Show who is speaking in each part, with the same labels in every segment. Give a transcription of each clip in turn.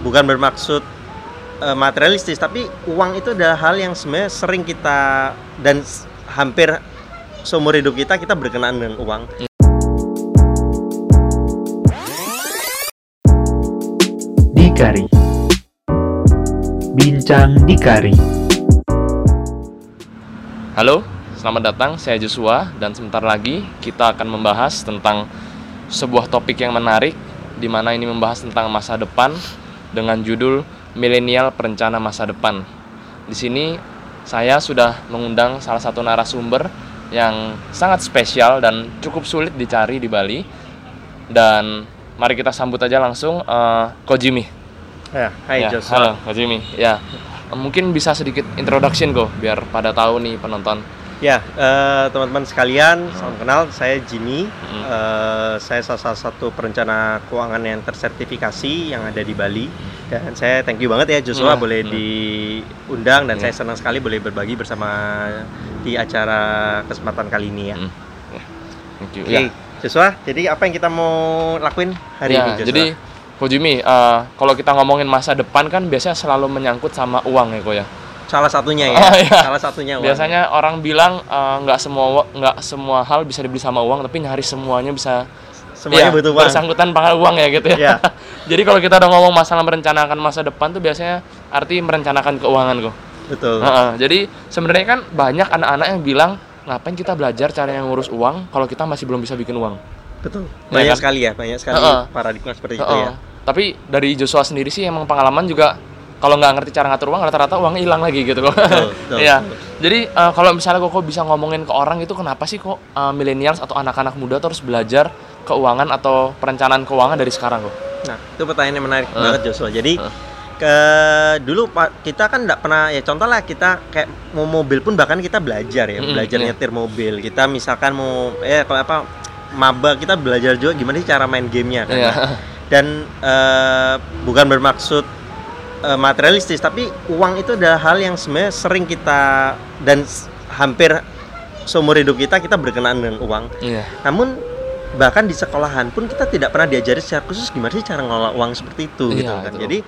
Speaker 1: bukan bermaksud uh, materialistis tapi uang itu adalah hal yang sebenarnya sering kita dan hampir seumur hidup kita kita berkenaan dengan uang.
Speaker 2: Dikari. Bincang Dikari.
Speaker 3: Halo, selamat datang. Saya Joshua dan sebentar lagi kita akan membahas tentang sebuah topik yang menarik di mana ini membahas tentang masa depan dengan judul Milenial Perencana Masa Depan. Di sini saya sudah mengundang salah satu narasumber yang sangat spesial dan cukup sulit dicari di Bali. Dan mari kita sambut aja langsung eh, Ko Jimmy.
Speaker 1: ya hai
Speaker 3: Ya,
Speaker 1: Joshua
Speaker 3: Halo, Ko Jimmy. Ya, mungkin bisa sedikit introduction kok biar pada tahu nih penonton.
Speaker 1: Ya, eh, teman-teman sekalian, salam kenal. Saya Jimmy.
Speaker 3: Mm.
Speaker 1: Eh, saya salah satu perencana keuangan yang tersertifikasi yang ada di Bali. Dan saya thank you banget ya Joshua
Speaker 3: Mm,
Speaker 1: boleh
Speaker 3: mm.
Speaker 1: diundang dan
Speaker 3: Mm.
Speaker 1: saya senang sekali boleh berbagi bersama di acara kesempatan kali ini ya.
Speaker 3: Mm. Ya, Thank you.
Speaker 1: Oke,
Speaker 3: Ya.
Speaker 1: Joshua. Jadi apa yang kita mau lakuin hari
Speaker 3: Ya,
Speaker 1: ini Joshua?
Speaker 3: jadi Ko Jimmy, eh, kalau kita ngomongin masa depan kan biasanya selalu menyangkut sama uang ya, Ko ya.
Speaker 1: Salah satunya ya.
Speaker 3: Oh, iya.
Speaker 1: Salah satunya uang.
Speaker 3: Biasanya orang bilang eh, nggak semua nggak semua hal bisa dibeli sama uang, tapi nyaris semuanya bisa
Speaker 1: semuanya
Speaker 3: Iya,
Speaker 1: butuh uang.
Speaker 3: bersangkutan pakai uang ya gitu ya.
Speaker 1: Iya.
Speaker 3: Jadi kalau kita udah ngomong masalah merencanakan masa depan tuh biasanya arti merencanakan keuangan kok.
Speaker 1: Betul.
Speaker 3: Heeh, jadi sebenarnya kan banyak anak-anak yang bilang ngapain kita belajar cara yang ngurus uang kalau kita masih belum bisa bikin uang.
Speaker 1: Betul.
Speaker 3: Ya
Speaker 1: Banyak
Speaker 3: kan?
Speaker 1: sekali ya, banyak sekali
Speaker 3: Heeh.
Speaker 1: paradigma seperti itu
Speaker 3: Heeh.
Speaker 1: ya.
Speaker 3: Tapi dari Joshua sendiri sih emang pengalaman juga kalau nggak ngerti cara ngatur uang rata-rata uangnya hilang lagi gitu kok.
Speaker 1: Betul, betul,
Speaker 3: Iya. Jadi eh, kalau misalnya kok bisa ngomongin ke orang itu kenapa sih kok eh, millennials atau anak-anak muda tuh harus belajar keuangan atau perencanaan keuangan dari sekarang kok?
Speaker 1: Nah, itu pertanyaan yang menarik
Speaker 3: Eh.
Speaker 1: banget Joshua. Jadi
Speaker 3: Eh.
Speaker 1: ke dulu Pak kita kan nggak pernah ya contoh lah kita kayak mau mobil pun bahkan kita belajar ya,
Speaker 3: Mm-mm,
Speaker 1: belajar
Speaker 3: iya.
Speaker 1: nyetir mobil. Kita misalkan mau eh kalau apa maba kita belajar juga gimana sih cara main gamenya kan.
Speaker 3: Iya.
Speaker 1: Dan eh, bukan bermaksud eh, materialistis tapi uang itu adalah hal yang sebenarnya sering kita dan hampir seumur hidup kita kita berkenaan dengan uang.
Speaker 3: Iya.
Speaker 1: Namun bahkan di sekolahan pun kita tidak pernah diajari secara khusus gimana sih cara ngelola uang seperti itu
Speaker 3: Iya,
Speaker 1: gitu kan.
Speaker 3: betul.
Speaker 1: Jadi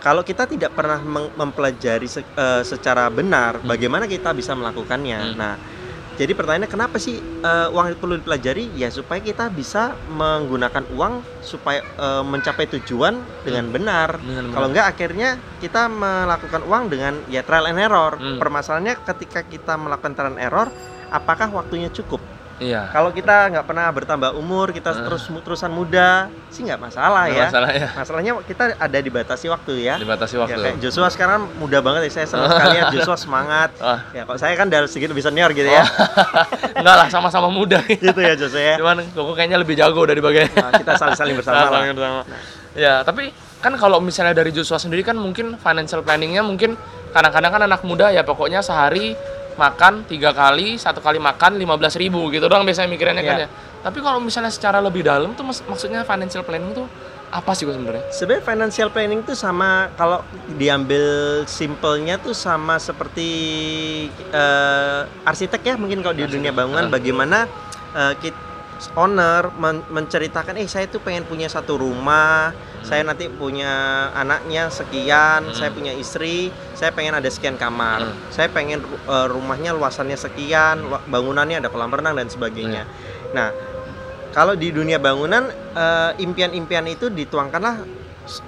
Speaker 1: kalau kita tidak pernah mempelajari se- eh, secara benar
Speaker 3: Hmm.
Speaker 1: bagaimana kita bisa melakukannya.
Speaker 3: Hmm.
Speaker 1: Nah, jadi pertanyaannya kenapa sih eh, uang itu perlu dipelajari? Ya supaya kita bisa menggunakan uang supaya eh, mencapai tujuan dengan benar.
Speaker 3: Dengan
Speaker 1: Kalau enggak akhirnya kita melakukan uang dengan ya trial and error.
Speaker 3: Hmm.
Speaker 1: Permasalahannya ketika kita melakukan trial and error, apakah waktunya cukup?
Speaker 3: Iya.
Speaker 1: Kalau kita nggak pernah bertambah umur, kita
Speaker 3: Eh.
Speaker 1: terus terusan muda, sih nggak masalah
Speaker 3: Nggak
Speaker 1: ya.
Speaker 3: Masalah ya.
Speaker 1: Masalahnya kita ada dibatasi waktu ya.
Speaker 3: Dibatasi
Speaker 1: Ya,
Speaker 3: waktu.
Speaker 1: kayak Joshua sekarang muda banget ya. Saya senang sekali ya Joshua semangat.
Speaker 3: Ah.
Speaker 1: Ya, kalau saya kan dari sedikit lebih senior gitu ya.
Speaker 3: Enggak lah, sama-sama muda.
Speaker 1: gitu ya Joshua ya.
Speaker 3: Cuman kok kayaknya lebih jago dari bagian.
Speaker 1: Nah, kita saling-saling bersama.
Speaker 3: Saling bersama. Ya, tapi kan kalau misalnya dari Joshua sendiri kan mungkin financial planningnya mungkin kadang-kadang kan anak muda ya pokoknya sehari makan tiga kali satu kali makan 15.000 ribu gitu doang biasanya mikirannya kan
Speaker 1: Iya.
Speaker 3: ya tapi kalau misalnya secara lebih dalam tuh maksudnya financial planning tuh apa sih kok sebenarnya
Speaker 1: Sebenarnya financial planning itu sama kalau diambil simpelnya tuh sama seperti eh, arsitek ya mungkin kalau di
Speaker 3: Arsitek,
Speaker 1: dunia bangunan
Speaker 3: ah.
Speaker 1: bagaimana eh, kit- owner men- menceritakan eh saya tuh pengen punya satu rumah saya nanti punya anaknya sekian
Speaker 3: Hmm.
Speaker 1: saya punya istri saya pengen ada sekian kamar
Speaker 3: Hmm.
Speaker 1: saya pengen eh, rumahnya luasannya sekian bangunannya ada kolam renang dan sebagainya nah kalau di dunia bangunan eh, impian-impian itu dituangkanlah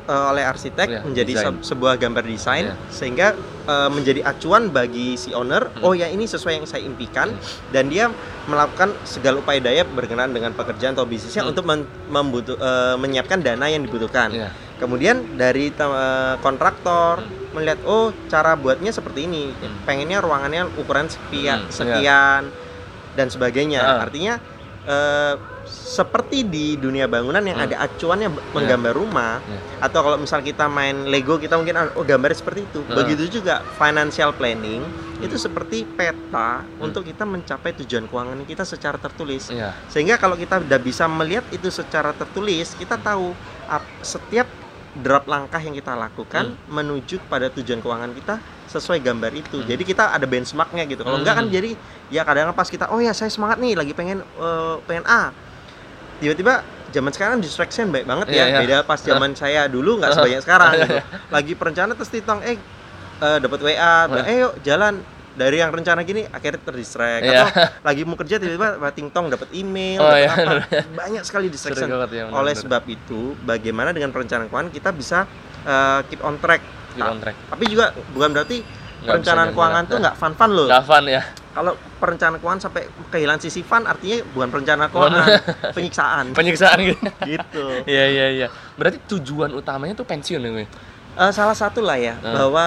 Speaker 1: eh, oleh arsitek
Speaker 3: Iya,
Speaker 1: menjadi se- sebuah gambar desain
Speaker 3: Iya.
Speaker 1: sehingga eh, menjadi acuan bagi si owner
Speaker 3: Hmm.
Speaker 1: oh ya ini sesuai yang saya impikan dan dia melakukan segala upaya daya berkenaan dengan pekerjaan atau bisnisnya
Speaker 3: Hmm.
Speaker 1: untuk men- membutuh eh, menyiapkan dana yang dibutuhkan
Speaker 3: Iya.
Speaker 1: kemudian dari eh, kontraktor
Speaker 3: Hmm.
Speaker 1: melihat oh cara buatnya seperti ini
Speaker 3: Hmm.
Speaker 1: pengennya ruangannya ukuran sekian
Speaker 3: Hmm, iya.
Speaker 1: sekian dan sebagainya
Speaker 3: Ah.
Speaker 1: artinya eh, seperti di dunia bangunan yang
Speaker 3: Hmm.
Speaker 1: ada acuannya b- menggambar rumah
Speaker 3: Iya.
Speaker 1: atau kalau misal kita main Lego kita mungkin ah, oh gambarnya seperti itu
Speaker 3: Ah.
Speaker 1: begitu juga financial planning itu seperti peta untuk kita mencapai tujuan keuangan kita secara tertulis
Speaker 3: Iya.
Speaker 1: sehingga kalau kita udah bisa melihat itu secara tertulis kita tahu ap- setiap drop langkah yang kita lakukan menuju pada tujuan keuangan kita sesuai gambar itu
Speaker 3: Hmm.
Speaker 1: jadi kita ada benchmarknya gitu kalau enggak kan
Speaker 3: Hmm.
Speaker 1: jadi ya kadang pas kita oh ya saya semangat nih lagi pengen eh, pengen A tiba-tiba zaman sekarang distraction baik banget
Speaker 3: Iya,
Speaker 1: ya.
Speaker 3: iya.
Speaker 1: Beda pas zaman saya dulu nggak sebanyak sekarang gitu. Lagi perencanaan terus ditong eh eh, dapat WA, bilang, eh yuk jalan dari yang rencana gini akhirnya terdistract
Speaker 3: Iya.
Speaker 1: atau lagi mau kerja tiba-tiba ting tong dapat email
Speaker 3: Oh,
Speaker 1: dapat
Speaker 3: iya.
Speaker 1: apa. banyak sekali distraction
Speaker 3: banget ya,
Speaker 1: oleh sebab itu bagaimana dengan perencanaan keuangan kita bisa eh, keep on track
Speaker 3: Di kontrak.
Speaker 1: tapi juga bukan berarti
Speaker 3: Nggak
Speaker 1: perencanaan keuangan
Speaker 3: jalan.
Speaker 1: tuh nggak fun-fun loh
Speaker 3: Nggak fun ya.
Speaker 1: kalau perencanaan keuangan sampai kehilangan sisi fun artinya bukan perencanaan keuangan penyiksaan
Speaker 3: Penyiksaan gitu.
Speaker 1: gitu
Speaker 3: Iya iya iya. Berarti tujuan utamanya tuh pensiun ya.
Speaker 1: Eh, salah satu lah ya
Speaker 3: Hmm.
Speaker 1: bahwa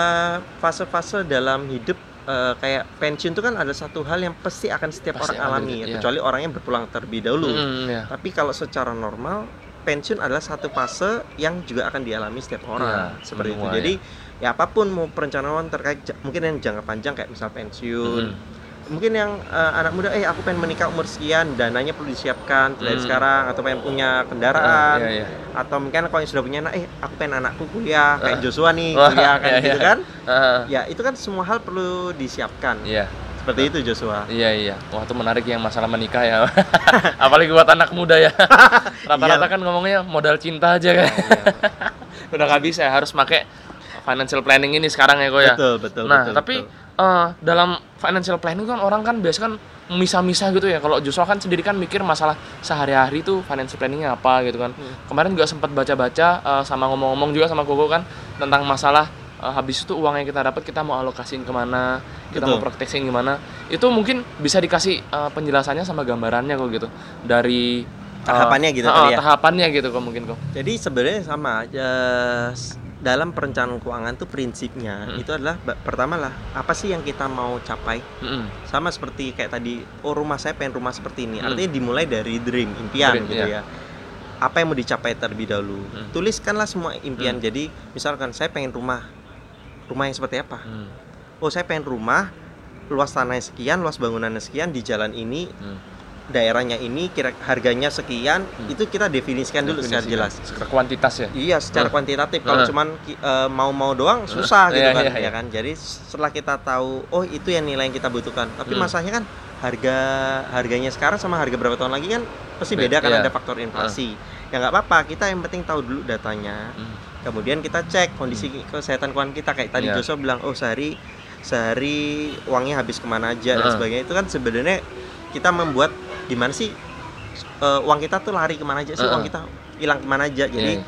Speaker 1: fase-fase dalam hidup eh, kayak pensiun itu kan ada satu hal yang pasti akan setiap
Speaker 3: Pasti
Speaker 1: orang alami ya
Speaker 3: iya.
Speaker 1: kecuali orang yang berpulang terlebih dahulu
Speaker 3: Hmm, iya.
Speaker 1: tapi kalau secara normal pensiun adalah satu fase yang juga akan dialami setiap orang
Speaker 3: Iya,
Speaker 1: seperti itu
Speaker 3: semua,
Speaker 1: jadi ya apa pun mau perencanaan terkait mungkin yang jangka panjang kayak misal pensiun
Speaker 3: Hmm.
Speaker 1: Mungkin yang eh, anak muda eh aku pengen menikah umur sekian dananya perlu disiapkan dari
Speaker 3: Hmm.
Speaker 1: sekarang atau pengen punya kendaraan
Speaker 3: iya, iya.
Speaker 1: atau mungkin kalau yang sudah punya anak eh aku pengen anakku kuliah kayak
Speaker 3: Ah.
Speaker 1: Joshua nih kuliah kan
Speaker 3: iya,
Speaker 1: gitu
Speaker 3: iya.
Speaker 1: kan
Speaker 3: Ah,
Speaker 1: ya itu kan semua hal perlu disiapkan
Speaker 3: Iya.
Speaker 1: seperti itu Joshua
Speaker 3: Iya iya, wah itu menarik yang masalah menikah ya. Apalagi buat anak muda ya. Rata-rata
Speaker 1: Iya.
Speaker 3: kan ngomongnya modal cinta aja kan. Udah gak bisa, harus pakai financial planning ini sekarang ya kok ya.
Speaker 1: betul betul
Speaker 3: nah
Speaker 1: betul,
Speaker 3: tapi
Speaker 1: betul.
Speaker 3: Eh, dalam financial planning kan orang kan biasa kan misah-misah gitu ya. Kalau Joshua kan sendiri kan mikir masalah sehari-hari tuh financial planningnya apa gitu kan.
Speaker 1: Hmm.
Speaker 3: Kemarin juga sempat baca-baca eh, sama ngomong-ngomong juga sama Koko kan tentang masalah eh, habis itu uang yang kita dapat kita mau alokasiin ke mana, kita mau
Speaker 1: Betul.
Speaker 3: praktekin gimana. Itu mungkin bisa dikasih eh, penjelasannya sama gambarannya kok gitu dari
Speaker 1: Tahapannya gitu
Speaker 3: eh,
Speaker 1: kali ya?
Speaker 3: Tahapannya gitu kok mungkin kok.
Speaker 1: jadi sebenarnya sama s- dalam perencanaan keuangan tuh prinsipnya
Speaker 3: Hmm.
Speaker 1: itu adalah pertama lah apa sih yang kita mau capai
Speaker 3: Mm-mm.
Speaker 1: sama seperti kayak tadi oh rumah saya pengen rumah seperti ini
Speaker 3: Hmm.
Speaker 1: artinya dimulai dari dream impian
Speaker 3: Dream,
Speaker 1: gitu
Speaker 3: iya.
Speaker 1: ya apa yang mau dicapai terlebih dahulu
Speaker 3: Hmm.
Speaker 1: tuliskanlah semua impian jadi misalkan saya pengen rumah rumah yang seperti apa
Speaker 3: Hmm.
Speaker 1: oh saya pengen rumah luas tanahnya sekian luas bangunannya sekian di jalan ini
Speaker 3: Hmm.
Speaker 1: Daerahnya ini kira harganya sekian
Speaker 3: Hmm.
Speaker 1: itu kita definisikan dulu secara
Speaker 3: Definisikan.
Speaker 1: jelas
Speaker 3: Secara kuantitas ya.
Speaker 1: Iya, secara
Speaker 3: Nah.
Speaker 1: kuantitatif. Kalau
Speaker 3: Nah.
Speaker 1: cuman eh, mau-mau doang susah gitu
Speaker 3: Iya,
Speaker 1: kan,
Speaker 3: iya,
Speaker 1: ya
Speaker 3: iya.
Speaker 1: kan. Jadi setelah kita tahu, oh itu yang nilai yang kita butuhkan. Tapi
Speaker 3: Hmm.
Speaker 1: masalahnya kan harga harganya sekarang sama harga berapa tahun lagi kan pasti
Speaker 3: Be-
Speaker 1: beda kan
Speaker 3: iya.
Speaker 1: ada faktor inflasi. Ya nggak apa-apa, kita yang penting tahu dulu datanya.
Speaker 3: Hmm.
Speaker 1: Kemudian kita cek kondisi kesehatan keuangan kita kayak tadi
Speaker 3: Iya.
Speaker 1: Joshua bilang, oh sehari sehari uangnya habis ke mana aja dan
Speaker 3: Heeh.
Speaker 1: sebagainya. Itu kan sebenarnya kita membuat gimana sih eh, uang kita tuh lari ke mana aja sih,
Speaker 3: Heeh.
Speaker 1: uang kita hilang ke mana aja. Jadi
Speaker 3: Iya.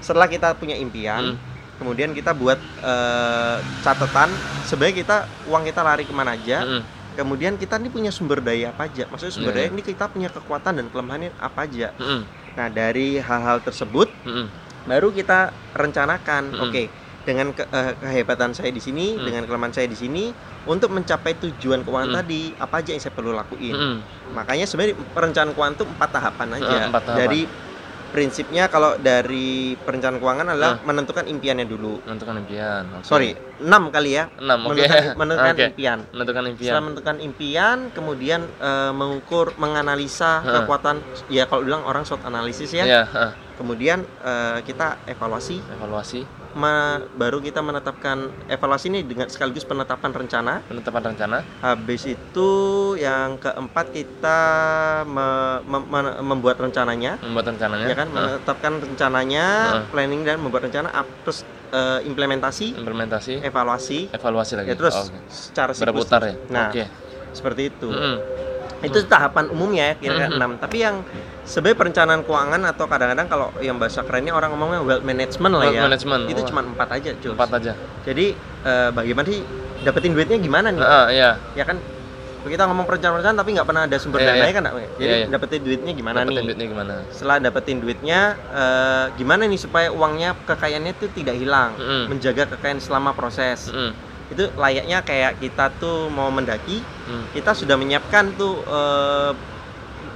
Speaker 1: setelah kita punya impian,
Speaker 3: Hmm.
Speaker 1: kemudian kita buat eh, catatan sebenarnya kita uang kita lari ke mana aja.
Speaker 3: Mm-mm.
Speaker 1: Kemudian kita ini punya sumber daya apa aja? Maksudnya sumber
Speaker 3: Iya,
Speaker 1: daya
Speaker 3: iya.
Speaker 1: ini kita punya kekuatan dan kelemahannya apa aja?
Speaker 3: Mm-mm.
Speaker 1: Nah dari hal-hal tersebut
Speaker 3: Mm-mm.
Speaker 1: baru kita rencanakan.
Speaker 3: Mm-mm.
Speaker 1: Oke, dengan ke- eh, kehebatan saya di sini,
Speaker 3: Mm.
Speaker 1: dengan kelemahan saya di sini, untuk mencapai tujuan keuangan
Speaker 3: Mm.
Speaker 1: tadi apa aja yang saya perlu lakuin?
Speaker 3: Mm-mm.
Speaker 1: Makanya sebenarnya perencanaan keuangan itu empat tahapan aja.
Speaker 3: Eh, empat tahapan.
Speaker 1: Dari prinsipnya kalau dari perencanaan keuangan adalah menentukan impiannya dulu.
Speaker 3: Menentukan impian. oke.
Speaker 1: Sorry, enam kali ya.
Speaker 3: Enam, oke.
Speaker 1: Menentukan, menentukan
Speaker 3: Oke.
Speaker 1: impian.
Speaker 3: Menentukan impian.
Speaker 1: Setelah menentukan impian, kemudian eh, mengukur, menganalisa
Speaker 3: Heeh.
Speaker 1: kekuatan. Ya kalau bilang orang SWOT analisis ya.
Speaker 3: Iya, heeh.
Speaker 1: Kemudian eh, kita evaluasi,
Speaker 3: evaluasi,
Speaker 1: me- baru kita menetapkan evaluasi ini dengan sekaligus penetapan rencana.
Speaker 3: penetapan rencana.
Speaker 1: Habis itu yang keempat kita me- mem- men- membuat rencananya.
Speaker 3: membuat rencananya.
Speaker 1: ya kan
Speaker 3: Heeh.
Speaker 1: menetapkan rencananya
Speaker 3: Heeh.
Speaker 1: planning dan membuat rencana terus eh, implementasi
Speaker 3: implementasi,
Speaker 1: evaluasi
Speaker 3: evaluasi lagi.
Speaker 1: ya terus
Speaker 3: Oh, oke.
Speaker 1: secara siklus
Speaker 3: berputar ya.
Speaker 1: nah
Speaker 3: Oke.
Speaker 1: seperti itu
Speaker 3: Mm-mm.
Speaker 1: itu tahapan umumnya ya kira-kira
Speaker 3: Mhm.
Speaker 1: enam tapi yang sebenarnya perencanaan keuangan atau kadang-kadang kalau yang bahasa kerennya orang ngomongnya wealth management lah
Speaker 3: Wealth
Speaker 1: ya
Speaker 3: management,
Speaker 1: itu cuma empat aja Jules.
Speaker 3: Empat aja.
Speaker 1: jadi eh, bagaimana sih dapetin duitnya gimana nih
Speaker 3: Heeh, iya.
Speaker 1: ya kan kita ngomong perencanaan tapi nggak pernah ada sumber
Speaker 3: Iya,
Speaker 1: dananya
Speaker 3: iya.
Speaker 1: kan jadi
Speaker 3: Iya, iya.
Speaker 1: dapetin duitnya gimana
Speaker 3: Dapetin
Speaker 1: nih
Speaker 3: duitnya gimana?
Speaker 1: setelah dapetin duitnya eh, gimana nih supaya uangnya kekayaannya itu tidak hilang
Speaker 3: Mm-mm.
Speaker 1: menjaga kekayaan selama proses
Speaker 3: Mm-mm.
Speaker 1: itu layaknya kayak kita tuh mau mendaki
Speaker 3: Mm.
Speaker 1: kita sudah menyiapkan tuh eh,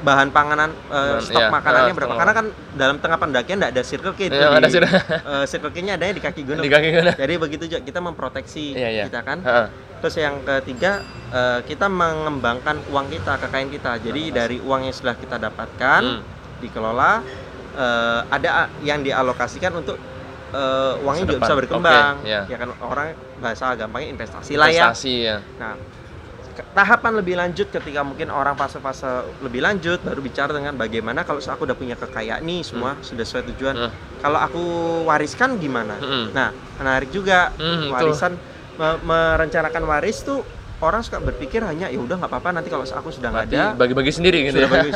Speaker 1: bahan panganan
Speaker 3: Bahan-
Speaker 1: stok
Speaker 3: iya,
Speaker 1: makanannya
Speaker 3: eh,
Speaker 1: berapa karena kan dalam tengah pendakian tidak ada circle K
Speaker 3: Iya, ada sudah
Speaker 1: eh, circle K-nya adanya di kaki gunung
Speaker 3: di kaki kan.
Speaker 1: jadi begitu juga kita memproteksi
Speaker 3: Iya, iya.
Speaker 1: kita kan
Speaker 3: Heeh.
Speaker 1: terus yang ketiga eh, kita mengembangkan uang kita kekayaan kita jadi
Speaker 3: Nah,
Speaker 1: dari uang yang sudah kita dapatkan
Speaker 3: Mm.
Speaker 1: dikelola eh, ada yang dialokasikan untuk eh, uangnya juga bisa berkembang
Speaker 3: Oke, iya.
Speaker 1: ya kan orang bahasa gampangnya investasi lah ya
Speaker 3: Investasi ya.
Speaker 1: nah tahapan lebih lanjut ketika mungkin orang fase-fase lebih lanjut baru bicara dengan bagaimana kalau aku udah punya kekayaan nih semua sudah sesuai tujuan
Speaker 3: Hmm.
Speaker 1: kalau aku wariskan gimana
Speaker 3: Mm-mm.
Speaker 1: nah menarik juga
Speaker 3: Hmm,
Speaker 1: warisan me- merencanakan waris tuh orang suka berpikir hanya ya udah nggak apa-apa nanti kalau aku sudah nggak ada
Speaker 3: bagi-bagi sendiri gitu
Speaker 1: sudah
Speaker 3: ya.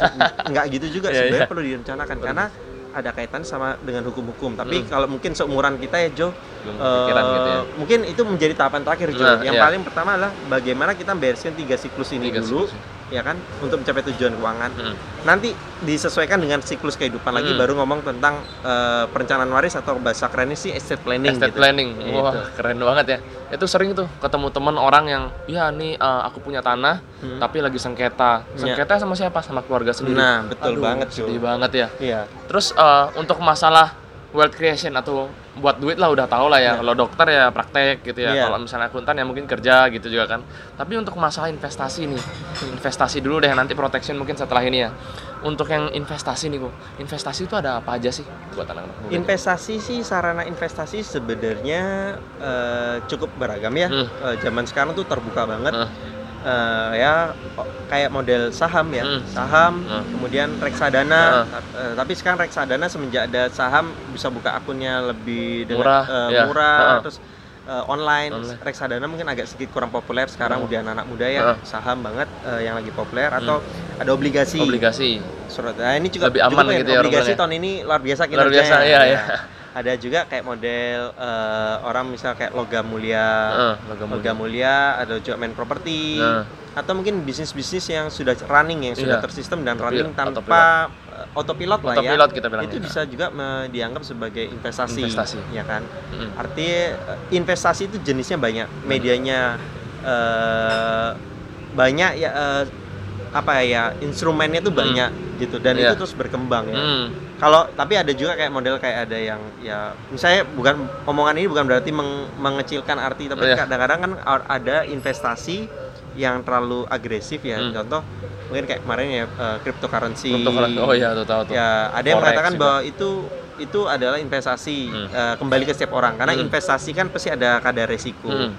Speaker 1: nggak gitu juga
Speaker 3: Iya,
Speaker 1: sebenarnya
Speaker 3: iya.
Speaker 1: perlu direncanakan karena ada kaitan sama dengan hukum-hukum tapi
Speaker 3: Hmm.
Speaker 1: kalau mungkin seumuran kita ya Jo
Speaker 3: Belum kepikiran gitu ya.
Speaker 1: mungkin itu menjadi tahapan terakhir Jo
Speaker 3: Nah,
Speaker 1: yang
Speaker 3: iya.
Speaker 1: paling pertama adalah bagaimana kita beresin tiga siklus ini
Speaker 3: Tiga
Speaker 1: dulu
Speaker 3: siklus.
Speaker 1: Ya kan untuk mencapai tujuan keuangan
Speaker 3: Mm.
Speaker 1: nanti disesuaikan dengan siklus kehidupan lagi
Speaker 3: Hmm.
Speaker 1: baru ngomong tentang eh, perencanaan waris atau bahasa kerennya sih estate planning
Speaker 3: Estate
Speaker 1: gitu.
Speaker 3: planning,
Speaker 1: Gitu.
Speaker 3: wah keren banget ya. Itu sering tuh ketemu teman orang yang, ya nih eh, aku punya tanah,
Speaker 1: Hmm.
Speaker 3: tapi lagi sengketa.
Speaker 1: Iya.
Speaker 3: Sengketa sama siapa? Sama keluarga sendiri.
Speaker 1: nah betul
Speaker 3: Aduh,
Speaker 1: banget
Speaker 3: sedih banget ya.
Speaker 1: iya
Speaker 3: Terus eh, untuk masalah wealth creation atau buat duit lah udah tahu lah ya.
Speaker 1: Iya.
Speaker 3: Kalau dokter ya praktek gitu ya.
Speaker 1: Iya.
Speaker 3: Kalau misalnya akuntan ya mungkin kerja gitu juga kan. Tapi untuk masalah investasi nih, investasi dulu deh nanti protection mungkin setelah ini ya. Untuk yang investasi nih kok, investasi itu ada apa aja sih buat anak-anak muda?
Speaker 1: Investasi sih sarana investasi sebenarnya eh, cukup beragam ya.
Speaker 3: Hmm.
Speaker 1: Eh, zaman sekarang tuh terbuka banget.
Speaker 3: Hmm.
Speaker 1: Eh, ya kayak model saham ya,
Speaker 3: Hmm.
Speaker 1: saham,
Speaker 3: Hmm.
Speaker 1: kemudian reksadana. Ta- eh, tapi sekarang reksadana semenjak ada saham bisa buka akunnya lebih dengan
Speaker 3: Murah,
Speaker 1: eh,
Speaker 3: ya.
Speaker 1: murah,
Speaker 3: Ha-ha.
Speaker 1: terus eh, online.
Speaker 3: Online.
Speaker 1: Reksadana mungkin agak sedikit kurang populer sekarang
Speaker 3: Hmm.
Speaker 1: udah anak-anak muda ya
Speaker 3: Ha.
Speaker 1: saham banget eh, yang lagi populer atau ada obligasi.
Speaker 3: Obligasi.
Speaker 1: Surat. Nah, ini juga
Speaker 3: Lebih aman
Speaker 1: cukup
Speaker 3: gitu ya
Speaker 1: Obligasi tahun ini luar biasa
Speaker 3: Luar
Speaker 1: kinerjanya.
Speaker 3: biasa, iya,
Speaker 1: Ya.
Speaker 3: iya.
Speaker 1: Ada juga kayak model eh, orang misal kayak logam mulia,
Speaker 3: Heeh, logam
Speaker 1: logam mulia, ada juga main properti,
Speaker 3: Nah.
Speaker 1: atau mungkin bisnis-bisnis yang sudah running yang sudah
Speaker 3: Iya.
Speaker 1: tersistem dan
Speaker 3: Autopilot,
Speaker 1: running tanpa eh, autopilot lah ya.
Speaker 3: Autopilot kita bilangnya.
Speaker 1: Itu bisa juga me- dianggap sebagai investasi,
Speaker 3: Investasi.
Speaker 1: ya kan?
Speaker 3: Mm.
Speaker 1: Artinya eh, investasi itu jenisnya banyak, medianya eh, banyak ya eh, apa ya instrumennya tuh
Speaker 3: Hmm.
Speaker 1: banyak gitu dan
Speaker 3: Iya.
Speaker 1: itu terus berkembang ya.
Speaker 3: Hmm.
Speaker 1: Kalau tapi ada juga kayak model kayak ada yang ya misalnya bukan omongan ini bukan berarti meng- mengecilkan arti tapi
Speaker 3: Iya.
Speaker 1: kadang-kadang kan ada investasi yang terlalu agresif ya.
Speaker 3: Hmm.
Speaker 1: Contoh mungkin kayak kemarin ya eh, cryptocurrency.
Speaker 3: Cryptocurrency. Oh iya, tuh tahu tuh.
Speaker 1: Ya, ada yang
Speaker 3: Forex
Speaker 1: mengatakan
Speaker 3: juga.
Speaker 1: bahwa itu itu adalah investasi
Speaker 3: Hmm.
Speaker 1: eh, kembali ke setiap orang karena
Speaker 3: Hmm.
Speaker 1: investasi kan pasti ada kadar resiko.
Speaker 3: Hmm.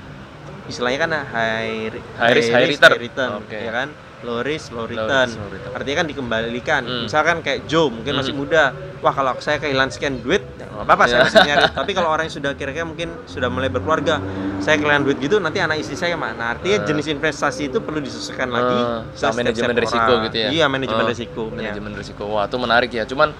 Speaker 1: Istilahnya kan high,
Speaker 3: High risk, high return. Oke.
Speaker 1: ya kan? Low risk, low
Speaker 3: Low
Speaker 1: return.
Speaker 3: risk, low return.
Speaker 1: Artinya kan dikembalikan.
Speaker 3: Hmm.
Speaker 1: Misalkan kayak Joe mungkin masih
Speaker 3: Hmm.
Speaker 1: muda. Wah, kalau saya kehilangan sekian duit, ya nggak apa-apa saya
Speaker 3: Iya.
Speaker 1: masih nyari. Tapi kalau orang yang sudah kira-kira mungkin sudah mulai berkeluarga, saya kehilangan duit gitu, nanti anak istri saya mana? Artinya
Speaker 3: Ah.
Speaker 1: jenis investasi itu perlu disesuaikan lagi
Speaker 3: Ah,
Speaker 1: setiap-
Speaker 3: sama manajemen risiko
Speaker 1: orang.
Speaker 3: gitu ya.
Speaker 1: Iya, manajemen
Speaker 3: Ah,
Speaker 1: risiko. ya.
Speaker 3: Manajemen risiko. Wah, itu menarik ya. Cuman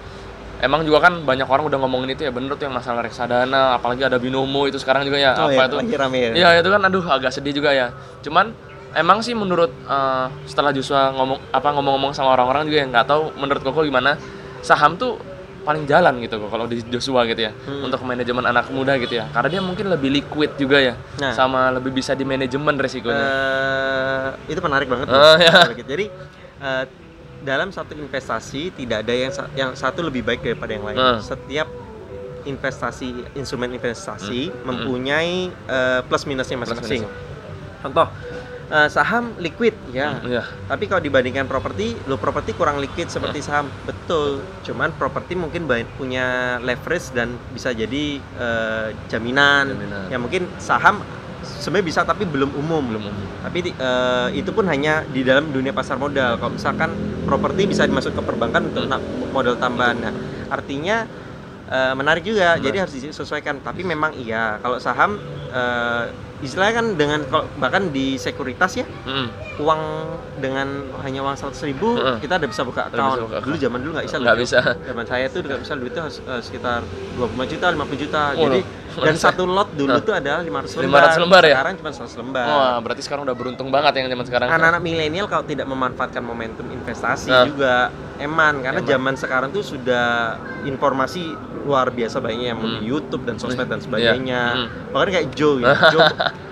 Speaker 3: emang juga kan banyak orang udah ngomongin itu ya bener tuh yang masalah reksadana, apalagi ada binomo itu sekarang juga ya.
Speaker 1: Oh,
Speaker 3: apa
Speaker 1: ya,
Speaker 3: itu?
Speaker 1: lagi rame ya.
Speaker 3: Iya itu kan aduh agak sedih juga ya. Cuman emang sih menurut eh, setelah Joshua ngomong apa ngomong-ngomong sama orang-orang juga yang nggak tahu menurut Koko gimana saham tuh paling jalan gitu kok kalau di Joshua gitu ya
Speaker 1: Hmm.
Speaker 3: untuk manajemen anak muda gitu ya karena dia mungkin lebih liquid juga ya
Speaker 1: Nah.
Speaker 3: sama lebih bisa di manajemen resikonya
Speaker 1: Eh, itu menarik banget. Bro.
Speaker 3: ya.
Speaker 1: Jadi eh, dalam satu investasi tidak ada yang yang satu lebih baik daripada yang lain.
Speaker 3: Ah.
Speaker 1: Setiap investasi instrumen investasi
Speaker 3: Hmm.
Speaker 1: mempunyai eh, plus minusnya masing-masing. Contoh eh, saham liquid ya.
Speaker 3: Iya.
Speaker 1: Tapi kalau dibandingkan properti, lo properti kurang liquid seperti saham. Betul. Cuman properti mungkin punya leverage dan bisa jadi eh, jaminan.
Speaker 3: Jaminan.
Speaker 1: Ya mungkin saham sebenarnya bisa tapi belum umum.
Speaker 3: belum umum.
Speaker 1: Tapi eh, itu pun hanya di dalam dunia pasar modal. Kalau misalkan properti bisa dimasuk ke perbankan untuk na- modal tambahan. Nah, artinya eh, menarik juga. Jadi harus disesuaikan. Tapi memang iya. Kalau saham istilahnya kan dengan kalau- bahkan di sekuritas ya
Speaker 3: Mm.
Speaker 1: uang dengan hanya uang seratus ribu
Speaker 3: Heeh.
Speaker 1: kita udah bisa buka account.
Speaker 3: bisa buka
Speaker 1: Dulu zaman dulu nggak bisa.
Speaker 3: nggak bisa
Speaker 1: Zaman saya tuh nggak bisa duitnya harus, eh, sekitar 25 juta, 50 juta.
Speaker 3: Oh,
Speaker 1: Jadi
Speaker 3: loh.
Speaker 1: dan satu lot dulu
Speaker 3: Nah.
Speaker 1: tuh adalah 500 lembar.
Speaker 3: 500 lembar ya?
Speaker 1: Sekarang cuma 100 lembar.
Speaker 3: wah berarti sekarang udah beruntung banget yang zaman sekarang
Speaker 1: Anak-anak milenial kalau tidak memanfaatkan momentum investasi
Speaker 3: Nah.
Speaker 1: juga eman karena
Speaker 3: Eman.
Speaker 1: zaman sekarang tuh sudah informasi luar biasa banyaknya yang
Speaker 3: Hmm.
Speaker 1: di YouTube dan sosmed dan
Speaker 3: Iya.
Speaker 1: sebagainya.
Speaker 3: Hmm.
Speaker 1: Bahkan kayak Joe, gitu. Joe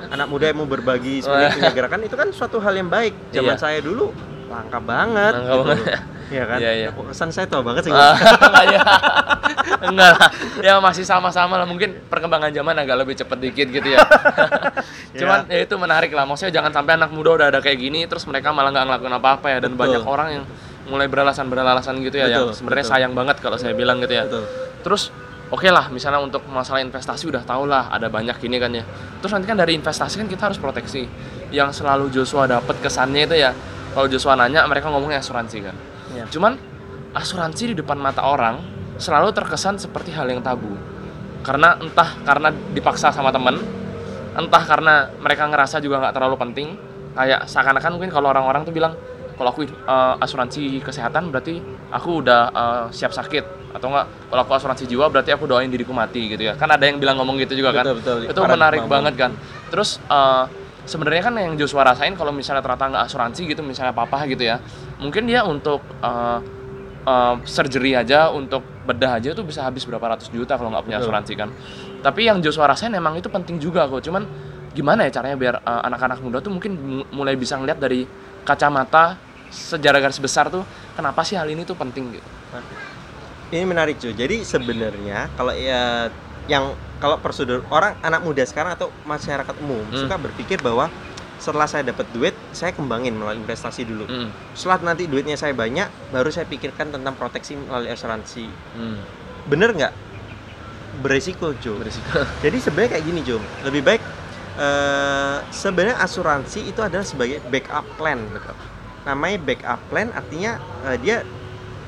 Speaker 1: anak muda yang mau berbagi sebagai punya gerakan itu kan suatu hal yang baik. Zaman
Speaker 3: Iya.
Speaker 1: saya dulu langka banget.
Speaker 3: Langka
Speaker 1: gitu
Speaker 3: banget.
Speaker 1: Iya kan?
Speaker 3: Iya, iya.
Speaker 1: Kesan saya tua banget sih.
Speaker 3: Ah, ya. enggak lah ya masih sama-sama lah mungkin perkembangan zaman agak lebih cepet dikit gitu ya cuman ya itu menarik lah maksudnya jangan sampai anak muda udah ada kayak gini terus mereka malah nggak ngelakuin apa-apa ya dan
Speaker 1: Betul.
Speaker 3: banyak orang yang mulai beralasan beralasan gitu ya yang
Speaker 1: Betul,
Speaker 3: sebenarnya
Speaker 1: betul.
Speaker 3: sayang banget kalau saya bilang gitu ya
Speaker 1: Betul.
Speaker 3: Terus oke lah misalnya untuk masalah investasi udah tau lah ada banyak ini kan ya. Terus nanti kan dari investasi kan kita harus proteksi. Yang selalu Joshua dapat kesannya itu ya kalau Joshua nanya mereka ngomongnya asuransi kan.
Speaker 1: Iya.
Speaker 3: cuman asuransi di depan mata orang selalu terkesan seperti hal yang tabu. Karena entah karena dipaksa sama temen entah karena mereka ngerasa juga nggak terlalu penting. Kayak seakan-akan mungkin kalau orang-orang tuh bilang kalau aku eh, asuransi kesehatan berarti aku udah eh, siap sakit atau enggak kalau aku asuransi jiwa berarti aku doain diriku mati gitu ya kan ada yang bilang ngomong gitu juga kan
Speaker 1: Betul, betul.
Speaker 3: itu menarik
Speaker 1: banget.
Speaker 3: banget kan terus eh, sebenarnya kan yang Joshua rasain kalau misalnya ternyata nggak asuransi gitu misalnya papa gitu ya mungkin dia untuk eh, eh, surgery aja untuk bedah aja tuh bisa habis berapa ratus juta kalau nggak punya
Speaker 1: Betul.
Speaker 3: asuransi kan tapi yang Joshua rasain emang itu penting juga kok cuman gimana ya caranya biar anak-anak muda tuh mungkin mu- mulai bisa ngeliat dari kacamata sejarah garis besar tuh kenapa sih hal ini tuh penting gitu
Speaker 1: Ini menarik cuy. Jadi sebenarnya kalau ya yang kalau prosedur orang anak muda sekarang atau masyarakat umum
Speaker 3: Hmm.
Speaker 1: suka berpikir bahwa setelah saya dapat duit, saya kembangin melalui investasi dulu.
Speaker 3: Hmm,
Speaker 1: Setelah nanti duitnya saya banyak, baru saya pikirkan tentang proteksi melalui asuransi.
Speaker 3: hmm.
Speaker 1: Bener nggak? Beresiko, Jo.
Speaker 3: berisiko
Speaker 1: Jadi sebenarnya kayak gini, Jo. Lebih baik eh sebenarnya asuransi itu adalah sebagai backup plan. Namanya backup plan artinya eh, dia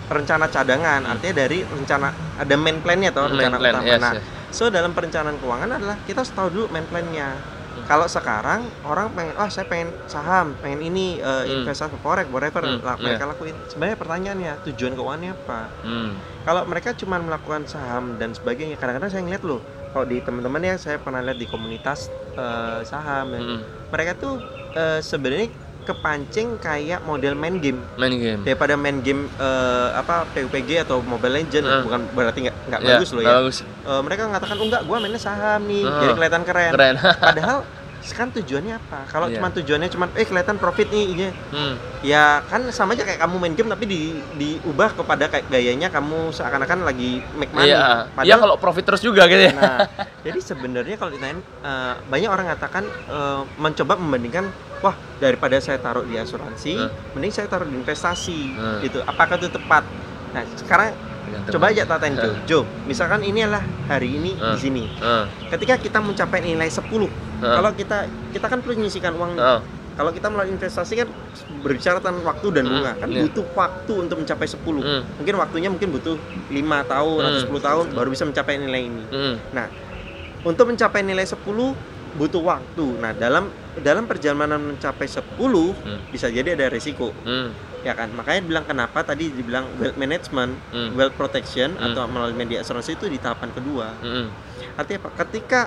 Speaker 1: rencana cadangan,
Speaker 3: Hmm.
Speaker 1: artinya dari rencana ada main plan-nya atau rencana
Speaker 3: plan,
Speaker 1: utama.
Speaker 3: yes,
Speaker 1: nah,
Speaker 3: yes.
Speaker 1: so dalam perencanaan keuangan adalah kita harus tahu dulu main plan-nya.
Speaker 3: Hmm.
Speaker 1: Kalau sekarang orang pengen, oh saya pengen saham, pengen ini eh,
Speaker 3: Hmm.
Speaker 1: investasi forex, whatever
Speaker 3: Hmm,
Speaker 1: lah, mereka lakuin. Sebenarnya pertanyaannya tujuan keuangannya apa?
Speaker 3: Hmm,
Speaker 1: kalau mereka cuma melakukan saham dan sebagainya kadang-kadang saya ngeliat loh kalau di teman-teman ya saya pernah lihat di komunitas eh, saham ya.
Speaker 3: hmm.
Speaker 1: mereka tuh eh, sebenarnya kepancing kayak model main game
Speaker 3: main game
Speaker 1: daripada main game eh, apa PUBG atau Mobile Legend
Speaker 3: Hmm.
Speaker 1: bukan berarti nggak nggak
Speaker 3: Ya,
Speaker 1: bagus loh ya
Speaker 3: bagus.
Speaker 1: Eh, mereka mengatakan oh enggak gua mainnya saham nih
Speaker 3: Hmm.
Speaker 1: jadi kelihatan keren,
Speaker 3: keren
Speaker 1: padahal sekarang tujuannya apa kalau
Speaker 3: Iya.
Speaker 1: cuma tujuannya cuma eh kelihatan profit nih ini
Speaker 3: hmm.
Speaker 1: ya kan sama aja kayak kamu main game tapi di diubah kepada kayak gayanya kamu seakan-akan lagi make money.
Speaker 3: iya iya
Speaker 1: Padahal
Speaker 3: kalau profit terus juga gitu ya
Speaker 1: nah, jadi sebenarnya kalau ditanya eh, banyak orang mengatakan eh, mencoba membandingkan wah daripada saya taruh di asuransi,
Speaker 3: Hmm.
Speaker 1: mending saya taruh di investasi
Speaker 3: Hmm.
Speaker 1: gitu. Apakah itu tepat? Nah, sekarang coba aja tatain Jo. Jo, misalkan ini adalah hari ini
Speaker 3: Hmm.
Speaker 1: di sini.
Speaker 3: Heeh,
Speaker 1: Ketika kita mencapai nilai 10,
Speaker 3: heeh,
Speaker 1: kalau kita kita kan perlu menyisikan uang
Speaker 3: heeh.
Speaker 1: Kalau kita melalui investasi kan berbicara tentang waktu dan bunga, kan
Speaker 3: iya.
Speaker 1: butuh waktu untuk mencapai 10.
Speaker 3: Hmm,
Speaker 1: Mungkin waktunya mungkin butuh lima tahun atau
Speaker 3: Hmm.
Speaker 1: 10 tahun baru bisa mencapai nilai ini.
Speaker 3: hmm,
Speaker 1: Untuk mencapai nilai 10 butuh waktu. Nah, dalam dalam perjalanan mencapai 10
Speaker 3: Hmm.
Speaker 1: bisa jadi ada resiko,
Speaker 3: hmm,
Speaker 1: ya kan? Makanya bilang kenapa tadi dibilang wealth management,
Speaker 3: hmm,
Speaker 1: wealth protection
Speaker 3: Hmm.
Speaker 1: atau melalui media asuransi itu di tahapan kedua.
Speaker 3: hmm,
Speaker 1: Artinya apa? Ketika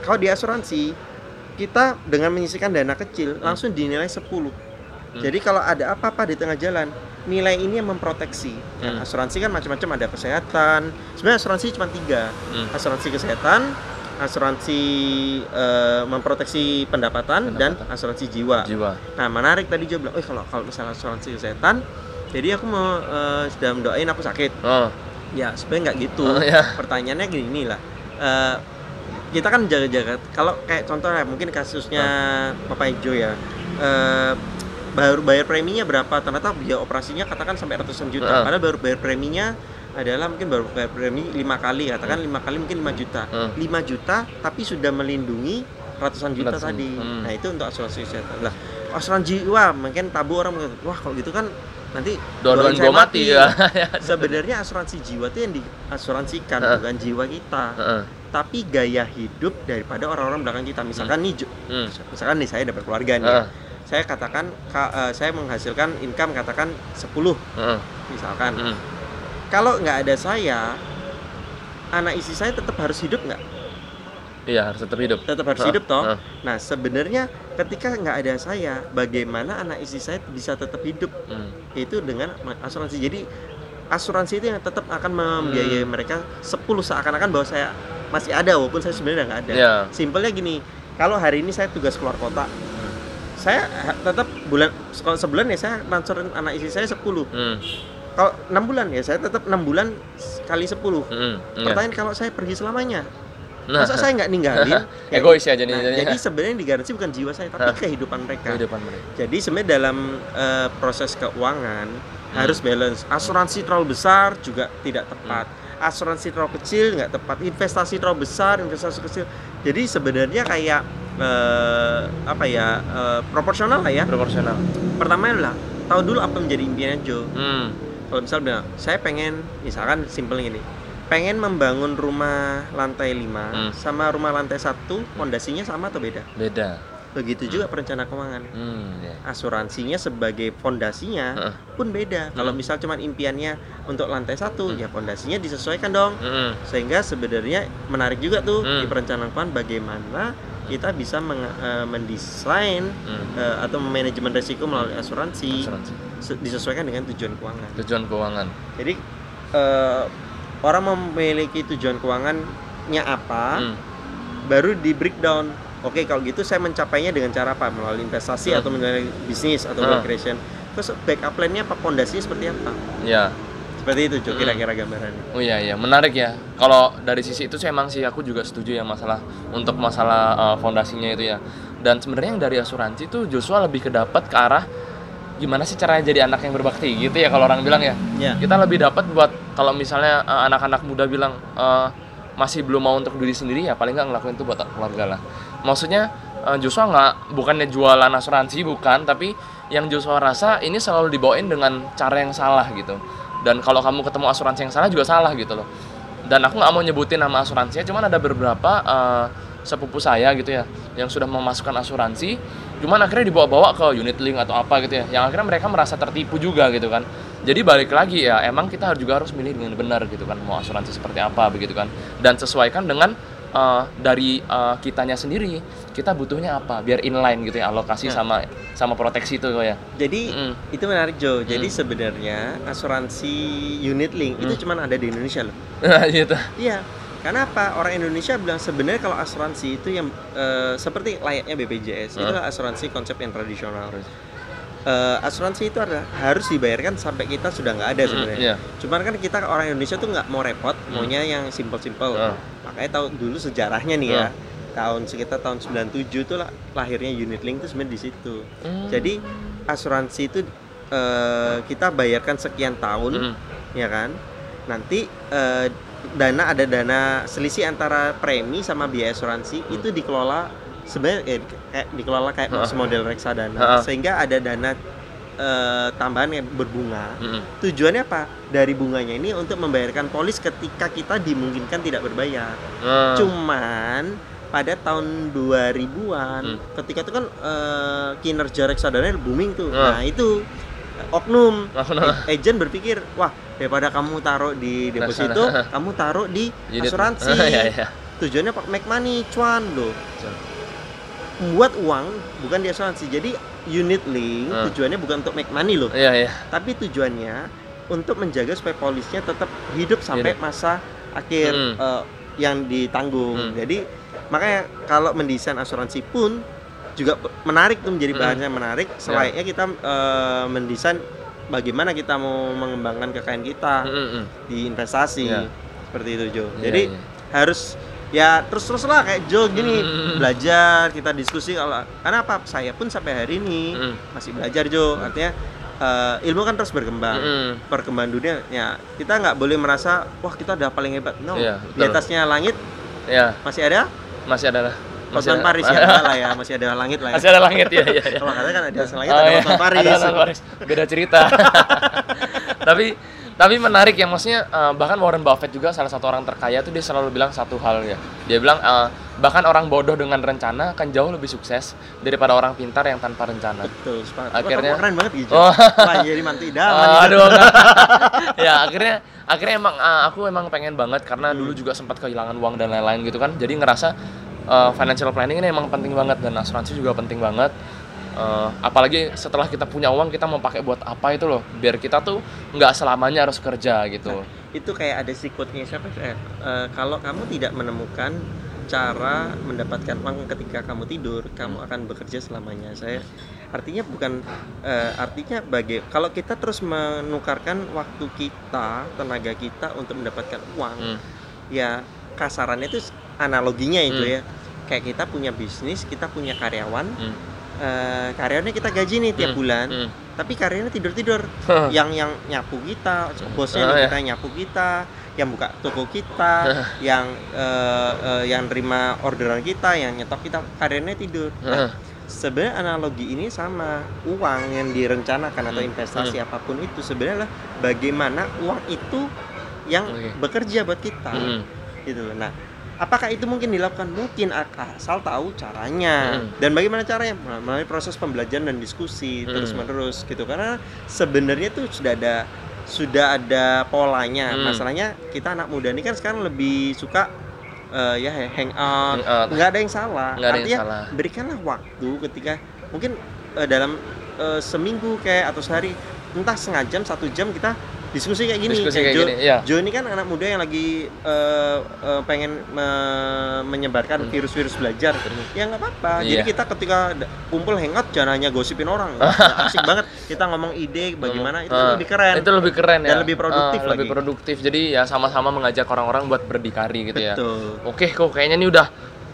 Speaker 1: kalau di asuransi kita dengan menyisikan dana kecil
Speaker 3: Hmm.
Speaker 1: langsung dinilai 10.
Speaker 3: Hmm.
Speaker 1: Jadi kalau ada apa-apa di tengah jalan, nilai ini yang memproteksi.
Speaker 3: Hmm.
Speaker 1: asuransi kan macam-macam ada kesehatan. Sebenarnya asuransi cuma tiga.
Speaker 3: hmm.
Speaker 1: Asuransi kesehatan, asuransi eh, memproteksi pendapatan, dan
Speaker 3: Pendapatan.
Speaker 1: asuransi jiwa.
Speaker 3: jiwa.
Speaker 1: Nah, menarik tadi juga bilang, "Oh, kalau kalau misalnya asuransi kesehatan, jadi aku mau eh, sudah mendoain aku sakit."
Speaker 3: oh.
Speaker 1: Ya, sebenarnya nggak gitu.
Speaker 3: Oh ya
Speaker 1: pertanyaannya gini lah. Eh, kita kan jaga-jaga kalau kayak contohnya mungkin kasusnya Bapak Ijo ya. Eh, baru bayar preminya berapa? Ternyata biaya operasinya katakan sampai ratusan juta.
Speaker 3: Heeh.
Speaker 1: padahal baru bayar preminya adalah mungkin baru bayar premi lima kali katakan lima kali mungkin 5 juta.
Speaker 3: Heeh.
Speaker 1: 5 juta tapi sudah melindungi ratusan juta
Speaker 3: Ratusan,
Speaker 1: tadi.
Speaker 3: Hmm.
Speaker 1: nah itu untuk asuransi kesehatan. Lah. Asuransi jiwa mungkin tabu orang mengatakan, wah kalau gitu kan nanti
Speaker 3: dua-duaan
Speaker 1: saya
Speaker 3: gue mati. Ya.
Speaker 1: Sebenarnya asuransi jiwa itu yang diasuransikan
Speaker 3: Heeh.
Speaker 1: bukan jiwa kita.
Speaker 3: Heeh,
Speaker 1: tapi gaya hidup daripada orang-orang belakang kita. Misalkan nih Jo-
Speaker 3: hmm,
Speaker 1: misalkan nih saya dapat keluarga nih. Saya katakan ka- eh, saya menghasilkan income katakan 10
Speaker 3: heeh,
Speaker 1: misalkan.
Speaker 3: Hmm.
Speaker 1: Kalau nggak ada saya anak istri saya tetap harus hidup nggak?
Speaker 3: Iya harus tetap hidup.
Speaker 1: Tetap harus
Speaker 3: Heeh,
Speaker 1: hidup toh?
Speaker 3: heeh.
Speaker 1: nah sebenarnya ketika nggak ada saya bagaimana anak istri saya bisa tetap hidup?
Speaker 3: Hmm,
Speaker 1: itu dengan asuransi. Jadi asuransi itu yang tetap akan membiayai
Speaker 3: Hmm.
Speaker 1: mereka 10 seakan-akan bahwa saya masih ada walaupun saya sebenarnya nggak ada.
Speaker 3: Iya.
Speaker 1: simpelnya gini kalau hari ini saya tugas keluar kota saya ha- tetap bulan sebulan ya saya transferin anak istri saya 10
Speaker 3: hmm,
Speaker 1: kalau enam bulan ya? Saya tetap enam bulan kali 10
Speaker 3: hmm, iya.
Speaker 1: pertanyaan kalau saya pergi selamanya
Speaker 3: Nah,
Speaker 1: masa saya nggak ninggalin? Ya,
Speaker 3: egois ya jadi
Speaker 1: nah,
Speaker 3: jadinya.
Speaker 1: jadi sebenarnya digaransi bukan jiwa saya tapi kehidupan mereka.
Speaker 3: Kehidupan mereka.
Speaker 1: Jadi sebenarnya dalam eh, proses keuangan
Speaker 3: Hmm.
Speaker 1: harus balance. Asuransi terlalu besar juga tidak tepat. asuransi terlalu kecil nggak tepat. Investasi terlalu besar investasi kecil. Jadi sebenarnya kayak eh, apa ya eh, proporsional lah ya.
Speaker 3: Proporsional.
Speaker 1: Pertama adalah tahu dulu apa menjadi impiannya Joe
Speaker 3: hmm.
Speaker 1: Kalau misal bilang saya pengen misalkan simpel gini pengen membangun rumah lantai 5
Speaker 3: Hmm.
Speaker 1: sama rumah lantai satu fondasinya sama atau beda
Speaker 3: beda
Speaker 1: begitu juga perencana keuangan
Speaker 3: hmm, ya.
Speaker 1: asuransinya sebagai fondasinya
Speaker 3: Heeh.
Speaker 1: pun beda kalau
Speaker 3: Hmm.
Speaker 1: misal cuman impiannya untuk lantai satu
Speaker 3: Hmm.
Speaker 1: ya fondasinya disesuaikan dong
Speaker 3: Hmm.
Speaker 1: sehingga sebenarnya menarik juga tuh
Speaker 3: Hmm.
Speaker 1: di perencanaan keuangan bagaimana kita bisa meng- eh, mendesain
Speaker 3: Hmm.
Speaker 1: eh, atau manajemen resiko melalui asuransi
Speaker 3: Asuransi.
Speaker 1: se- disesuaikan dengan tujuan keuangan
Speaker 3: tujuan keuangan
Speaker 1: jadi eh, orang memiliki tujuan keuangannya apa
Speaker 3: Hmm.
Speaker 1: baru di breakdown oke kalau gitu saya mencapainya dengan cara apa melalui investasi
Speaker 3: Hmm.
Speaker 1: atau melalui bisnis atau
Speaker 3: Hmm.
Speaker 1: creation terus backup plan-nya apa fondasinya seperti apa
Speaker 3: ya
Speaker 1: seperti itu Jo
Speaker 3: Hmm.
Speaker 1: kira-kira gambarannya
Speaker 3: Oh iya iya menarik ya. Kalau dari sisi itu sih emang sih aku juga setuju ya masalah untuk masalah uh, fondasinya itu ya. Dan sebenarnya yang dari asuransi itu Joshua lebih kedapat ke arah gimana sih caranya jadi anak yang berbakti gitu ya kalau orang bilang ya.
Speaker 1: ya
Speaker 3: Kita lebih dapat buat kalau misalnya uh, anak-anak muda bilang uh, masih belum mau untuk diri sendiri ya paling nggak ngelakuin itu buat keluarga lah. Maksudnya uh, Joshua nggak bukannya jualan asuransi bukan tapi yang Joshua rasa ini selalu dibawain dengan cara yang salah gitu dan kalau kamu ketemu asuransi yang salah juga salah gitu loh. Dan aku nggak mau nyebutin nama asuransinya cuman ada beberapa eh, sepupu saya gitu ya yang sudah memasukkan asuransi cuman akhirnya dibawa-bawa ke unit link atau apa gitu ya yang akhirnya mereka merasa tertipu juga gitu kan. Jadi balik lagi ya emang kita juga harus milih dengan benar gitu kan mau asuransi seperti apa begitu kan. Dan sesuaikan dengan eh, dari eh, kitanya sendiri kita butuhnya apa biar inline gitu ya alokasi
Speaker 1: Nah.
Speaker 3: sama sama proteksi itu ya
Speaker 1: jadi
Speaker 3: Mm.
Speaker 1: itu menarik Jo jadi
Speaker 3: Hmm.
Speaker 1: sebenarnya asuransi unit link itu
Speaker 3: Hmm.
Speaker 1: cuman ada di Indonesia loh
Speaker 3: gitu
Speaker 1: iya karena apa orang Indonesia bilang sebenarnya kalau asuransi itu yang eh, seperti layaknya BPJS itu
Speaker 3: Hmm.
Speaker 1: asuransi konsep yang tradisional Eh, asuransi itu adalah harus dibayarkan sampai kita sudah nggak ada
Speaker 3: Mm,
Speaker 1: sebenarnya
Speaker 3: iya.
Speaker 1: Cuman kan kita orang Indonesia tuh nggak mau repot, maunya yang simple-simple.
Speaker 3: Ah.
Speaker 1: Makanya tahu dulu sejarahnya nih ya. Tahun sekitar tahun 97 tuh lah, lahirnya unit link itu sebenarnya di situ.
Speaker 3: Hmm.
Speaker 1: Jadi asuransi itu eh, kita bayarkan sekian tahun,
Speaker 3: Mm.
Speaker 1: ya kan? Nanti eh, dana ada dana selisih antara premi sama biaya asuransi
Speaker 3: Hmm.
Speaker 1: itu dikelola sebenarnya eh, kayak dikelola kayak
Speaker 3: Ah.
Speaker 1: model reksadana
Speaker 3: Ah.
Speaker 1: sehingga ada dana eh, tambahan yang berbunga
Speaker 3: Mm-mm.
Speaker 1: tujuannya apa dari bunganya ini untuk membayarkan polis ketika kita dimungkinkan tidak berbayar
Speaker 3: Ah.
Speaker 1: cuman pada tahun 2000-an
Speaker 3: Hmm.
Speaker 1: ketika itu kan eh, kinerja reksadana booming tuh
Speaker 3: Ah.
Speaker 1: nah itu oknum agent berpikir wah daripada kamu taruh di deposito
Speaker 3: Reksadana.
Speaker 1: kamu taruh di asuransi
Speaker 3: Iya, iya.
Speaker 1: tujuannya make money cuan loh membuat uang bukan di asuransi jadi unit link
Speaker 3: Ah.
Speaker 1: tujuannya bukan untuk make money loh
Speaker 3: Iya, iya.
Speaker 1: tapi tujuannya untuk menjaga supaya polisnya tetap hidup sampai
Speaker 3: Hidup.
Speaker 1: masa akhir
Speaker 3: Mm.
Speaker 1: eh, yang ditanggung.
Speaker 3: Mm.
Speaker 1: Jadi makanya kalau mendesain asuransi pun juga menarik tuh menjadi bahannya menarik. Selayaknya kita eh, mendesain bagaimana kita mau mengembangkan kekayaan kita
Speaker 3: Mm-mm.
Speaker 1: di investasi
Speaker 3: Iya.
Speaker 1: seperti itu Jo.
Speaker 3: Iya,
Speaker 1: Jadi
Speaker 3: iya.
Speaker 1: harus ya terus terus lah kayak Jo gini
Speaker 3: Mm.
Speaker 1: belajar kita diskusi kalau karena apa saya pun sampai hari ini
Speaker 3: Mm.
Speaker 1: masih belajar Jo artinya eh, ilmu kan terus berkembang
Speaker 3: Mm-mm.
Speaker 1: perkembangan dunia ya kita nggak boleh merasa wah kita udah paling hebat no
Speaker 3: Iya,
Speaker 1: di atasnya langit
Speaker 3: Iya,
Speaker 1: masih ada
Speaker 3: masih ada lah.
Speaker 1: Hotman Paris ya lah ya masih ada langit lah ya
Speaker 3: Masih ada langit ya, ya, ya.
Speaker 1: kalau katanya kan ada atas langit
Speaker 3: Oh,
Speaker 1: ada. Hotman Paris
Speaker 3: Ada Paris. Beda cerita. tapi tapi menarik ya maksudnya eh, bahkan Warren Buffett juga salah satu orang terkaya tuh dia selalu bilang satu hal ya. Dia bilang eh, bahkan orang bodoh dengan rencana akan jauh lebih sukses daripada orang pintar yang tanpa rencana.
Speaker 1: betul sepakat
Speaker 3: Akhirnya-
Speaker 1: Wah, keren banget gitu
Speaker 3: Oh.
Speaker 1: wah jadi mantu idaman gitu.
Speaker 3: aduh ya akhirnya akhirnya emang ah, aku emang pengen banget karena
Speaker 1: Hmm.
Speaker 3: dulu juga sempat kehilangan uang dan lain-lain gitu kan jadi ngerasa eh, financial planning ini emang penting banget dan asuransi juga penting banget Eh, apalagi setelah kita punya uang kita mau pakai buat apa itu loh biar kita tuh nggak selamanya harus kerja gitu
Speaker 1: itu kayak ada si quote-nya siapa eh, eh, kalau kamu tidak menemukan cara mendapatkan uang ketika kamu tidur kamu akan bekerja selamanya saya artinya bukan eh, artinya bagi kalau kita terus menukarkan waktu kita tenaga kita untuk mendapatkan uang
Speaker 3: Hmm.
Speaker 1: ya kasarannya itu analoginya itu
Speaker 3: Hmm.
Speaker 1: ya kayak kita punya bisnis kita punya karyawan
Speaker 3: Hmm.
Speaker 1: Eh, karyawannya kita gaji nih tiap
Speaker 3: Hmm,
Speaker 1: bulan
Speaker 3: hmm.
Speaker 1: tapi karyawannya tidur tidur yang yang nyapu kita bosnya
Speaker 3: Oh, ya.
Speaker 1: kita yang nyapu kita yang buka toko kita yang eh, eh, yang terima orderan kita yang nyetok kita karyawannya tidur Nah, sebenarnya analogi ini sama uang yang direncanakan atau
Speaker 3: Hmm,
Speaker 1: investasi apa pun itu sebenarnya bagaimana uang itu yang
Speaker 3: Oke.
Speaker 1: bekerja buat kita
Speaker 3: Hmm.
Speaker 1: gitu loh. Nah, apakah itu mungkin dilakukan? Mungkin asal tahu caranya.
Speaker 3: Hmm.
Speaker 1: Dan bagaimana caranya? Melalui proses pembelajaran dan diskusi
Speaker 3: Hmm.
Speaker 1: terus menerus gitu. Karena sebenarnya tuh sudah ada sudah ada polanya.
Speaker 3: Hmm.
Speaker 1: Masalahnya kita anak muda ini kan sekarang lebih suka eh, ya hangout.
Speaker 3: Hangout.
Speaker 1: Nggak ada yang salah.
Speaker 3: Nggak ada yang
Speaker 1: Artinya
Speaker 3: salah.
Speaker 1: berikanlah waktu ketika mungkin eh, dalam eh, seminggu kayak atau sehari entah setengah jam satu jam kita diskusi kayak gini
Speaker 3: Diskusi kayak
Speaker 1: Jo,
Speaker 3: gini, iya.
Speaker 1: Jo ini kan anak muda yang lagi eh, eh, pengen me- menyebarkan
Speaker 3: Hmm.
Speaker 1: virus-virus belajar ya nggak apa-apa
Speaker 3: Iya.
Speaker 1: jadi kita ketika kumpul hangout jangan hanya gosipin orang asik banget kita ngomong ide bagaimana itu
Speaker 3: Ah,
Speaker 1: lebih keren
Speaker 3: Itu lebih keren ya.
Speaker 1: Dan lebih produktif
Speaker 3: Lebih
Speaker 1: lagi.
Speaker 3: produktif. Jadi ya sama-sama mengajak orang-orang buat berdikari gitu ya.
Speaker 1: betul
Speaker 3: Oke, kok kayaknya ini udah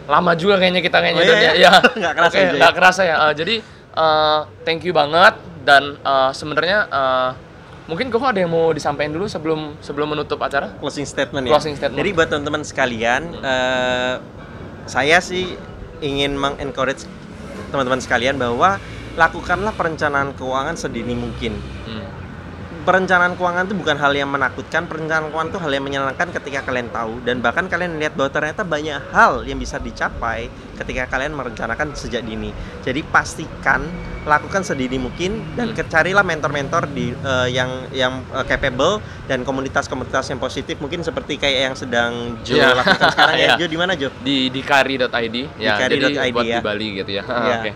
Speaker 3: lama juga kayaknya kita kayaknya
Speaker 1: Oh, iya,
Speaker 3: ya.
Speaker 1: iya?
Speaker 3: Iya.
Speaker 1: Nggak kerasa
Speaker 3: Oke,
Speaker 1: aja ya?
Speaker 3: nggak kerasa ya. Eh, jadi eh, thank you banget dan eh, sebenarnya eh, mungkin kok ada yang mau disampaikan dulu sebelum sebelum menutup acara?
Speaker 1: closing statement ya.
Speaker 3: Closing statement.
Speaker 1: Jadi buat teman-teman sekalian, eh, saya sih ingin mengencourage teman-teman sekalian bahwa lakukanlah perencanaan keuangan sedini mungkin.
Speaker 3: Hmm.
Speaker 1: Perencanaan keuangan itu bukan hal yang menakutkan, perencanaan keuangan itu hal yang menyenangkan ketika kalian tahu dan bahkan kalian lihat bahwa ternyata banyak hal yang bisa dicapai ketika kalian merencanakan sejak dini. Jadi pastikan lakukan sedini mungkin dan
Speaker 3: Hmm.
Speaker 1: carilah mentor-mentor di eh, yang yang eh, capable dan komunitas-komunitas yang positif mungkin seperti kayak yang sedang Jo
Speaker 3: Iya.
Speaker 1: lakukan sekarang ya.
Speaker 3: Iya.
Speaker 1: Jo di mana Jo?
Speaker 3: Di dikari.id ya. jadi
Speaker 1: Dikari.id
Speaker 3: buat
Speaker 1: ya.
Speaker 3: di Bali gitu ya.
Speaker 1: Iya.
Speaker 3: Oke.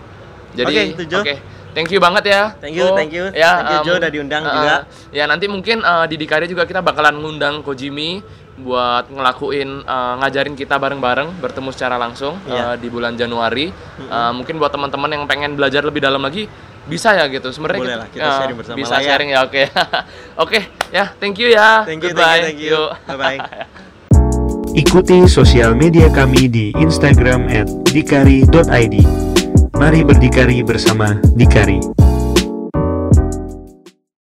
Speaker 3: Jadi
Speaker 1: Oke,
Speaker 3: oke. Thank you banget ya.
Speaker 1: Thank you,
Speaker 3: Ko.
Speaker 1: thank you.
Speaker 3: Ya,
Speaker 1: Thank you, udah diundang
Speaker 3: eh,
Speaker 1: juga.
Speaker 3: Ya, nanti mungkin eh, di Dikari juga kita bakalan ngundang Ko Jimmy buat ngelakuin eh, ngajarin kita bareng-bareng bertemu secara langsung
Speaker 1: Iya.
Speaker 3: eh, di bulan Januari. Eh, mungkin buat teman-teman yang pengen belajar lebih dalam lagi bisa ya gitu. Sebenarnya
Speaker 1: Boleh
Speaker 3: kita,
Speaker 1: lah, kita
Speaker 3: eh,
Speaker 1: sharing bersama
Speaker 3: Bisa
Speaker 1: lah ya.
Speaker 3: sharing ya, oke. oke, ya, thank you ya.
Speaker 1: Thank you,
Speaker 3: Goodbye.
Speaker 1: thank you, thank you. Bye bye.
Speaker 2: Ikuti sosial media kami di Instagram @dikari.id. Mari berdikari bersama Dikari.